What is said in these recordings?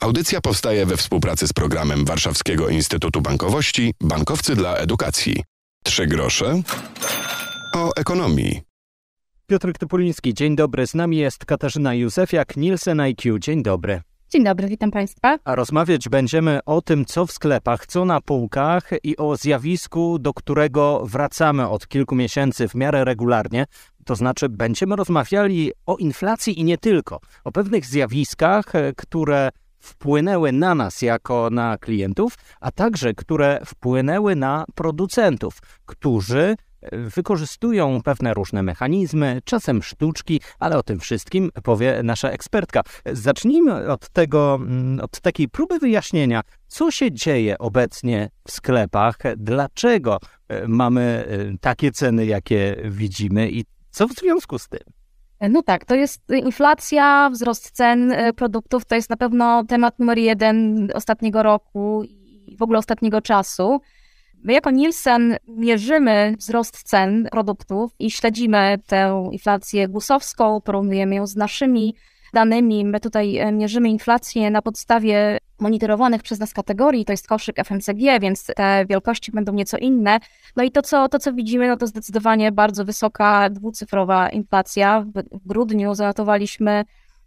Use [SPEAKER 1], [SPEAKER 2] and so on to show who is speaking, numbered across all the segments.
[SPEAKER 1] Audycja powstaje we współpracy z programem Warszawskiego Instytutu Bankowości Bankowcy dla Edukacji. Trzy grosze o ekonomii.
[SPEAKER 2] Piotr Typuliński, dzień dobry. Z nami jest Katarzyna Józefiak, Nielsen IQ. Dzień dobry.
[SPEAKER 3] Dzień dobry, witam Państwa.
[SPEAKER 2] A rozmawiać będziemy o tym, co w sklepach, co na półkach i o zjawisku, do którego wracamy od kilku miesięcy w miarę regularnie. To znaczy, będziemy rozmawiali o inflacji i nie tylko, o pewnych zjawiskach, które wpłynęły na nas jako na klientów, a także które wpłynęły na producentów, którzy wykorzystują pewne różne mechanizmy, czasem sztuczki, ale o tym wszystkim powie nasza ekspertka. Zacznijmy od tego, mm, od takiej próby wyjaśnienia, co się dzieje obecnie w sklepach, dlaczego e, mamy e, takie ceny, jakie widzimy i co w związku z tym.
[SPEAKER 3] No tak, to jest inflacja, wzrost cen e, produktów, to jest na pewno temat numer jeden ostatniego roku i w ogóle ostatniego czasu. My jako Nielsen mierzymy wzrost cen produktów i śledzimy tę inflację głosowską, porównujemy ją z naszymi danymi. My tutaj e, mierzymy inflację na podstawie monitorowanych przez nas kategorii, to jest koszyk FMCG, więc te wielkości będą nieco inne. No i to, co, to, co widzimy, no to zdecydowanie bardzo wysoka dwucyfrowa inflacja. W grudniu zanotowaliśmy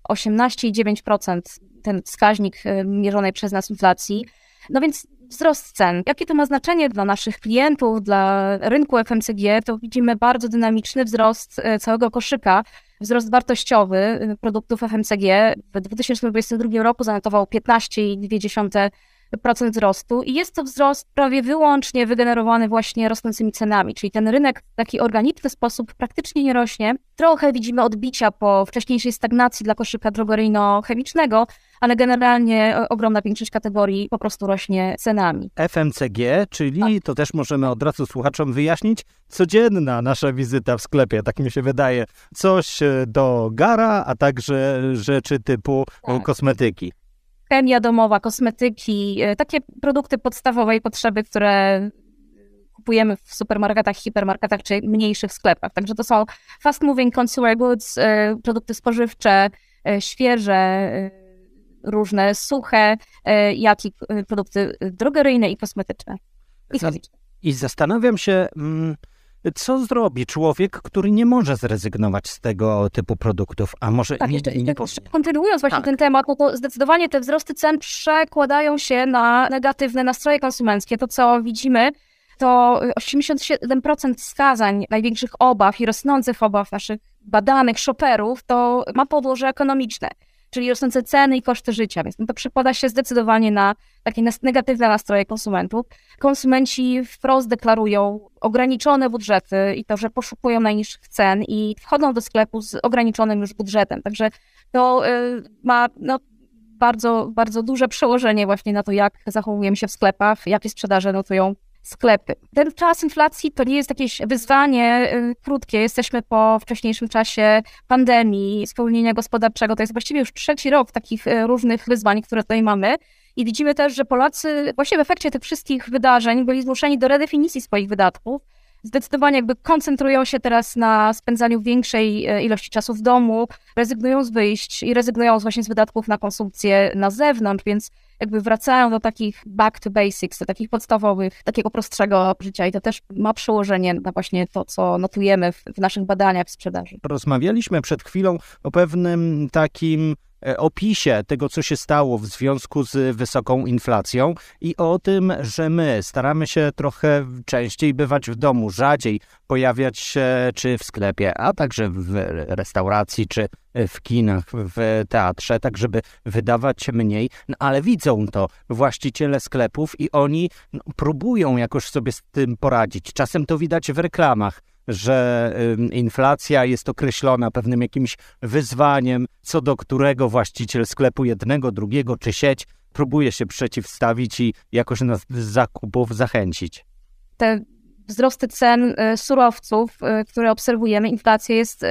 [SPEAKER 3] 18,9% ten wskaźnik e, mierzonej przez nas inflacji. No więc wzrost cen. Jakie to ma znaczenie dla naszych klientów, dla rynku FMCG, to widzimy bardzo dynamiczny wzrost e, całego koszyka, wzrost wartościowy e, produktów FMCG. W 2022 roku zanotował 15,2% procent wzrostu i jest to wzrost prawie wyłącznie wygenerowany właśnie rosnącymi cenami, czyli ten rynek w taki organiczny sposób praktycznie nie rośnie. Trochę widzimy odbicia po wcześniejszej stagnacji dla koszyka drogeryjno-chemicznego, ale generalnie ogromna większość kategorii po prostu rośnie cenami.
[SPEAKER 2] FMCG, czyli tak. to też możemy od razu słuchaczom wyjaśnić, codzienna nasza wizyta w sklepie, tak mi się wydaje. Coś e, do gara, a także rzeczy typu tak. kosmetyki
[SPEAKER 3] chemia domowa, kosmetyki, e, takie produkty podstawowej potrzeby, które kupujemy w supermarketach, hipermarketach czy mniejszych sklepach. Także to są fast moving consumer goods, e, produkty spożywcze, e, świeże, różne suche, jak i produkty drogeryjne i kosmetyczne.
[SPEAKER 2] I, I zastanawiam się, mm, co zrobi człowiek, który nie może zrezygnować z tego typu produktów, a może
[SPEAKER 3] tak,
[SPEAKER 2] nie,
[SPEAKER 3] jeszcze, nie Kontynuując właśnie tak. ten temat, no to zdecydowanie te wzrosty cen przekładają się na negatywne nastroje konsumenckie. To, co widzimy, to 87% wskazań największych obaw i rosnących obaw naszych badanych shopperów to ma podłoże ekonomiczne czyli rosnące ceny i koszty życia, więc to przekłada się zdecydowanie na takie negatywne nastroje konsumentów. Konsumenci wprost deklarują ograniczone budżety i to, że poszukują najniższych cen i wchodzą do sklepu z ograniczonym już budżetem. Także to y, ma no, bardzo, bardzo duże przełożenie właśnie na to, jak zachowujemy się w sklepach, jakie sprzedaże notują sklepy. Ten czas inflacji to nie jest jakieś wyzwanie y, krótkie. Jesteśmy po wcześniejszym czasie pandemii, spowolnienia gospodarczego. To jest właściwie już trzeci rok takich y, różnych wyzwań, które tutaj mamy. I widzimy też, że Polacy właśnie w efekcie tych wszystkich wydarzeń byli zmuszeni do redefinicji swoich wydatków zdecydowanie jakby koncentrują się teraz na spędzaniu większej e, ilości czasu w domu, rezygnują z wyjść i rezygnują właśnie z wydatków na konsumpcję na zewnątrz, więc jakby wracają do takich back to basics, do takich podstawowych, takiego prostszego życia i to też ma przełożenie na właśnie to, co notujemy w, w naszych badaniach w sprzedaży.
[SPEAKER 2] Rozmawialiśmy przed chwilą o pewnym takim opisie tego, co się stało w związku z wysoką inflacją i o tym, że my staramy się trochę częściej bywać w domu, rzadziej pojawiać się czy w sklepie, a także w restauracji, czy w kinach, w teatrze, tak żeby wydawać mniej, no, ale widzą to właściciele sklepów i oni no, próbują jakoś sobie z tym poradzić. Czasem to widać w reklamach że inflacja jest określona pewnym jakimś wyzwaniem, co do którego właściciel sklepu jednego, drugiego czy sieć próbuje się przeciwstawić i jakoś nas z zakupów zachęcić.
[SPEAKER 3] Te wzrosty cen y, surowców, y, które obserwujemy, inflacja jest y,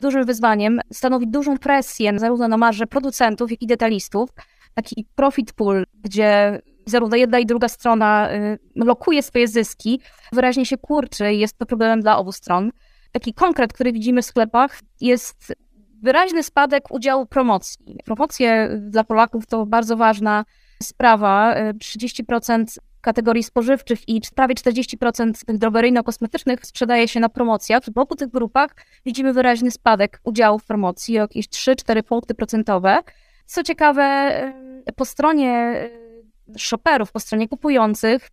[SPEAKER 3] dużym wyzwaniem, stanowi dużą presję zarówno na marże producentów, jak i detalistów. Taki profit pool, gdzie zarówno jedna i druga strona y, lokuje swoje zyski, wyraźnie się kurczy i jest to problemem dla obu stron. Taki konkret, który widzimy w sklepach, jest wyraźny spadek udziału promocji. Promocje dla Polaków to bardzo ważna sprawa. 30% kategorii spożywczych i prawie 40% tych drogeryjno-kosmetycznych sprzedaje się na promocjach. W obu tych grupach widzimy wyraźny spadek udziału w promocji jakieś 3-4 punkty procentowe. Co ciekawe, po stronie shopperów, po stronie kupujących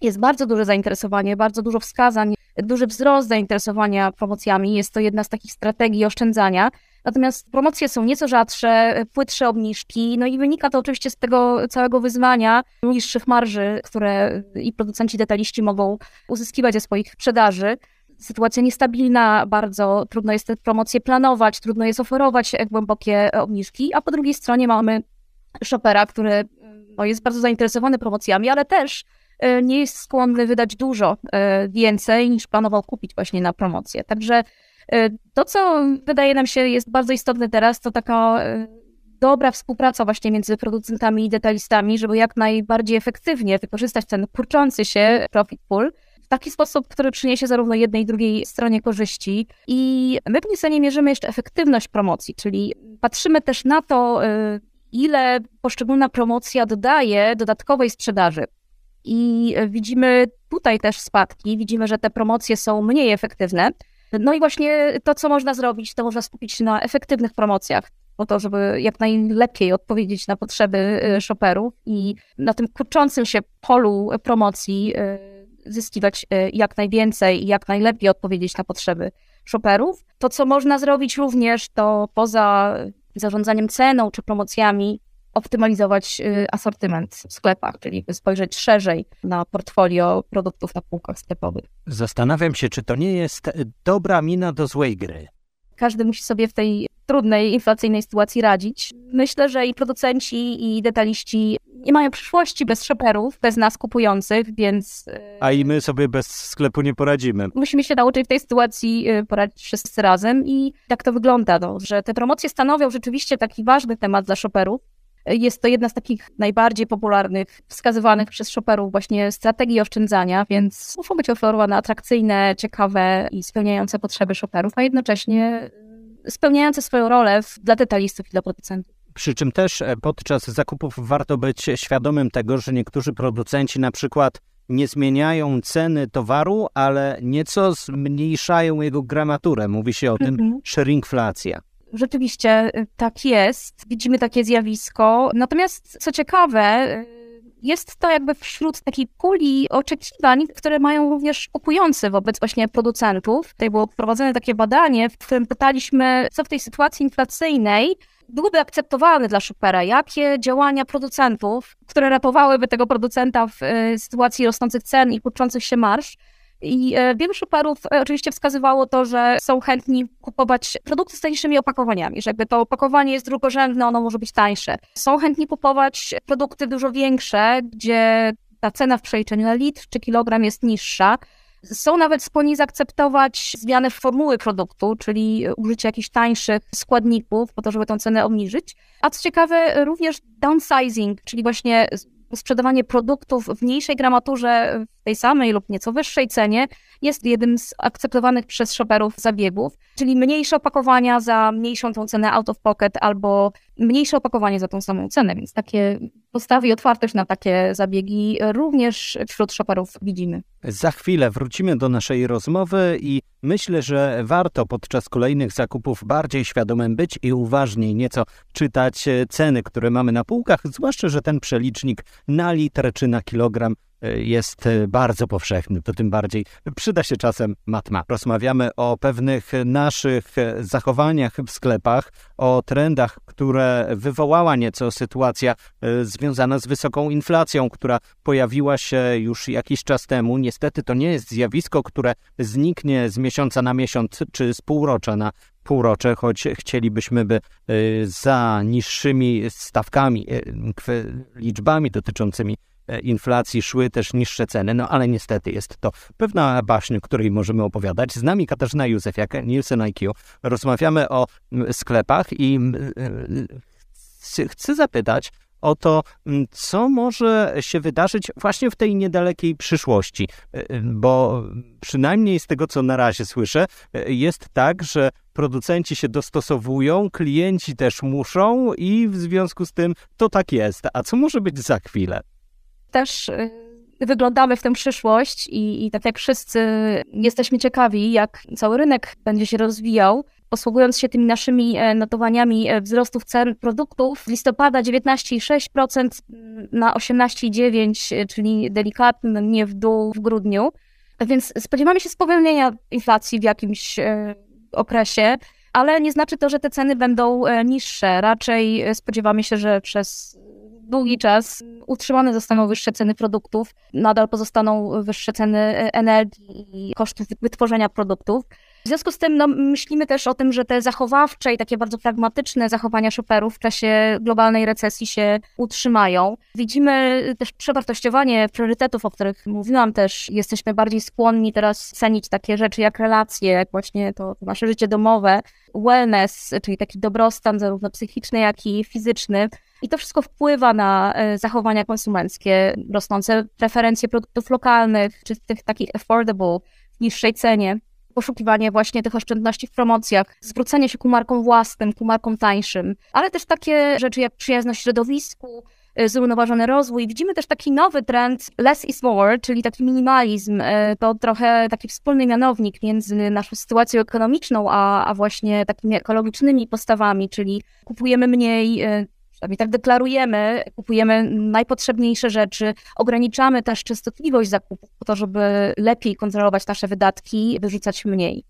[SPEAKER 3] jest bardzo duże zainteresowanie, bardzo dużo wskazań, duży wzrost zainteresowania promocjami. Jest to jedna z takich strategii oszczędzania. Natomiast promocje są nieco rzadsze, płytsze obniżki, no i wynika to oczywiście z tego całego wyzwania niższych marży, które i producenci detaliści mogą uzyskiwać ze swoich sprzedaży. Sytuacja niestabilna, bardzo trudno jest te promocje planować, trudno jest oferować głębokie obniżki, a po drugiej stronie mamy shopera, który no, jest bardzo zainteresowany promocjami, ale też e, nie jest skłonny wydać dużo e, więcej niż planował kupić właśnie na promocję. Także e, to, co wydaje nam się jest bardzo istotne teraz, to taka dobra współpraca właśnie między producentami i detalistami, żeby jak najbardziej efektywnie wykorzystać ten kurczący się profit pool w taki sposób, który przyniesie zarówno jednej i drugiej stronie korzyści. I my w Nisenie mierzymy jeszcze efektywność promocji, czyli patrzymy też na to, ile poszczególna promocja dodaje dodatkowej sprzedaży. I widzimy tutaj też spadki, widzimy, że te promocje są mniej efektywne. No i właśnie to, co można zrobić, to można skupić się na efektywnych promocjach, po to, żeby jak najlepiej odpowiedzieć na potrzeby y, shopperów i na tym kurczącym się polu promocji y, zyskiwać jak najwięcej i jak najlepiej odpowiedzieć na potrzeby shopperów. To, co można zrobić również, to poza zarządzaniem ceną czy promocjami optymalizować y, asortyment w sklepach, czyli spojrzeć szerzej na portfolio produktów na półkach sklepowych.
[SPEAKER 2] Zastanawiam się, czy to nie jest dobra mina do złej gry.
[SPEAKER 3] Każdy musi sobie w tej trudnej, inflacyjnej sytuacji radzić. Myślę, że i producenci, i detaliści nie mają przyszłości bez shopperów, bez nas kupujących, więc...
[SPEAKER 2] A i my sobie bez sklepu nie poradzimy.
[SPEAKER 3] Musimy się nauczyć w tej sytuacji y, poradzić wszyscy razem i tak to wygląda, no, że te promocje stanowią rzeczywiście taki ważny temat dla shopperów. Jest to jedna z takich najbardziej popularnych, wskazywanych przez shopperów właśnie strategii oszczędzania, więc muszą być oferowane atrakcyjne, ciekawe i spełniające potrzeby shopperów, a jednocześnie spełniające swoją rolę dla detalistów i dla producentów.
[SPEAKER 2] Przy czym też e, podczas zakupów warto być świadomym tego, że niektórzy producenci na przykład nie zmieniają ceny towaru, ale nieco zmniejszają jego gramaturę. Mówi się o tym mhm. shrinkflacja.
[SPEAKER 3] Rzeczywiście y, tak jest. Widzimy takie zjawisko. Natomiast co ciekawe, y, jest to jakby wśród takiej puli oczekiwań, które mają również kupujący wobec właśnie producentów. Tutaj było prowadzone takie badanie, w którym pytaliśmy, co w tej sytuacji inflacyjnej byłyby akceptowane dla Shoopera, jakie działania producentów, które ratowałyby tego producenta w y, sytuacji rosnących cen i kurczących się marsz, i e, wielu szuperów e, oczywiście wskazywało to, że są chętni kupować produkty z tańszymi opakowaniami, że jakby to opakowanie jest drugorzędne, ono może być tańsze. Są chętni kupować produkty dużo większe, gdzie ta cena w przeliczeniu na litr czy kilogram jest niższa. Są nawet skłonni zaakceptować zmianę formuły produktu, czyli użycie jakichś tańszych składników po to, żeby tę cenę obniżyć. A co ciekawe, również downsizing, czyli właśnie sprzedawanie produktów w mniejszej gramaturze tej samej lub nieco wyższej cenie jest jednym z akceptowanych przez shopperów zabiegów, czyli mniejsze opakowania za mniejszą tą cenę out of pocket albo mniejsze opakowanie za tą samą cenę, więc takie postawy i otwartość na takie zabiegi również wśród shopperów widzimy.
[SPEAKER 2] Za chwilę wrócimy do naszej rozmowy i myślę, że warto podczas kolejnych zakupów bardziej świadomym być i uważniej nieco czytać ceny, które mamy na półkach, zwłaszcza, że ten przelicznik na litr czy na kilogram jest bardzo powszechny, to tym bardziej przyda się czasem matma. Rozmawiamy o pewnych naszych zachowaniach w sklepach, o trendach, które wywołała nieco sytuacja e, związana z wysoką inflacją, która pojawiła się już jakiś czas temu. Niestety to nie jest zjawisko, które zniknie z miesiąca na miesiąc czy z półrocza na półrocze, choć chcielibyśmy, by e, za niższymi stawkami, e, liczbami dotyczącymi E, inflacji szły też niższe ceny, no ale niestety jest to pewna baśń, której możemy opowiadać. Z nami Katarzyna Józefiak, Nielsen IQ. Rozmawiamy o sklepach i chcę zapytać o to, co może się wydarzyć właśnie w tej niedalekiej przyszłości. Bo przynajmniej z tego, co na razie słyszę, jest tak, że producenci się dostosowują, klienci też muszą i w związku z tym to tak jest. A co może być za chwilę?
[SPEAKER 3] Też wyglądamy w tę przyszłość i, i tak jak wszyscy jesteśmy ciekawi, jak cały rynek będzie się rozwijał, posługując się tymi naszymi e, notowaniami e, wzrostów cen produktów, z listopada 19,6% na 18,9%, e, czyli delikatnie w dół w grudniu. Więc spodziewamy się spowolnienia inflacji w jakimś okresie, ale nie znaczy to, że te ceny będą niższe. Raczej spodziewamy się, że przez długi czas utrzymane zostaną wyższe ceny produktów, nadal pozostaną wyższe ceny energii i kosztów wytworzenia produktów. W związku z tym no, myślimy też o tym, że te zachowawcze i takie bardzo pragmatyczne zachowania shopperów w czasie globalnej recesji się utrzymają. Widzimy też przewartościowanie priorytetów, o których mówiłam też. Jesteśmy bardziej skłonni teraz cenić takie rzeczy jak relacje, jak właśnie to, to nasze życie domowe, wellness, czyli taki dobrostan zarówno psychiczny, jak i fizyczny. I to wszystko wpływa na e, zachowania konsumenckie, rosnące preferencje produktów lokalnych, czy tych takich affordable, w niższej cenie poszukiwanie właśnie tych oszczędności w promocjach, zwrócenie się ku markom własnym, ku markom tańszym, ale też takie rzeczy jak przyjazność środowisku, y, zrównoważony rozwój. Widzimy też taki nowy trend less is more, czyli taki minimalizm. Y, to trochę taki wspólny mianownik między naszą sytuacją ekonomiczną, a, a właśnie takimi ekologicznymi postawami, czyli kupujemy mniej, y, przynajmniej tak deklarujemy, kupujemy najpotrzebniejsze rzeczy, ograniczamy też częstotliwość zakupów po to, żeby lepiej kontrolować nasze wydatki, wyrzucać mniej.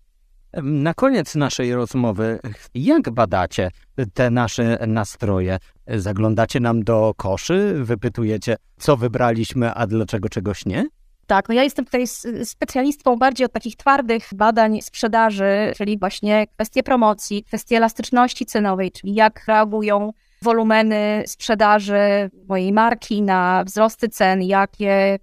[SPEAKER 2] Na koniec naszej rozmowy, jak badacie te nasze nastroje? Zaglądacie nam do koszy, wypytujecie, co wybraliśmy, a dlaczego czegoś nie?
[SPEAKER 3] Tak, no ja jestem tutaj specjalistką bardziej od takich twardych badań sprzedaży, czyli właśnie kwestie promocji, kwestie elastyczności cenowej, czyli jak reagują wolumeny sprzedaży mojej marki na wzrosty cen, jakie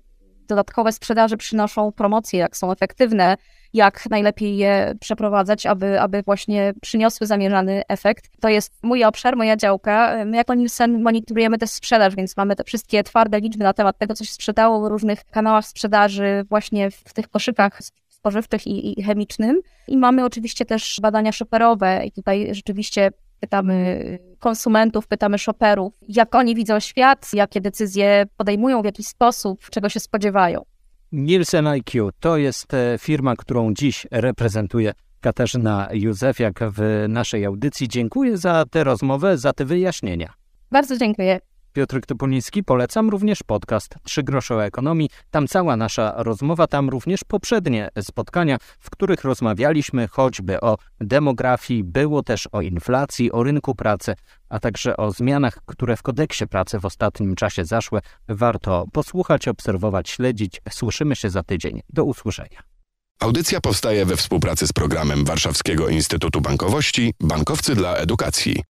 [SPEAKER 3] dodatkowe sprzedaże przynoszą promocje, jak są efektywne, jak najlepiej je przeprowadzać, aby, aby właśnie przyniosły zamierzany efekt. To jest mój obszar, moja działka. My jako Nielsen monitorujemy też sprzedaż, więc mamy te wszystkie twarde liczby na temat tego, co się sprzedało w różnych kanałach sprzedaży, właśnie w tych koszykach spożywczych i, i chemicznym. I mamy oczywiście też badania shopperowe i tutaj rzeczywiście pytamy konsumentów, pytamy shopperów, jak oni widzą świat, jakie decyzje podejmują, w jaki sposób, czego się spodziewają.
[SPEAKER 2] Nielsen IQ to jest e, firma, którą dziś reprezentuje Katarzyna Józefiak w naszej audycji. Dziękuję za tę rozmowę, za te wyjaśnienia.
[SPEAKER 3] Bardzo dziękuję.
[SPEAKER 2] Piotr Topoliński, polecam również podcast Trzy grosze o ekonomii. Tam cała nasza rozmowa, tam również poprzednie spotkania, w których rozmawialiśmy choćby o demografii, było też o inflacji, o rynku pracy, a także o zmianach, które w kodeksie pracy w ostatnim czasie zaszły. Warto posłuchać, obserwować, śledzić. Słyszymy się za tydzień. Do usłyszenia.
[SPEAKER 1] Audycja powstaje we współpracy z programem Warszawskiego Instytutu Bankowości Bankowcy dla Edukacji.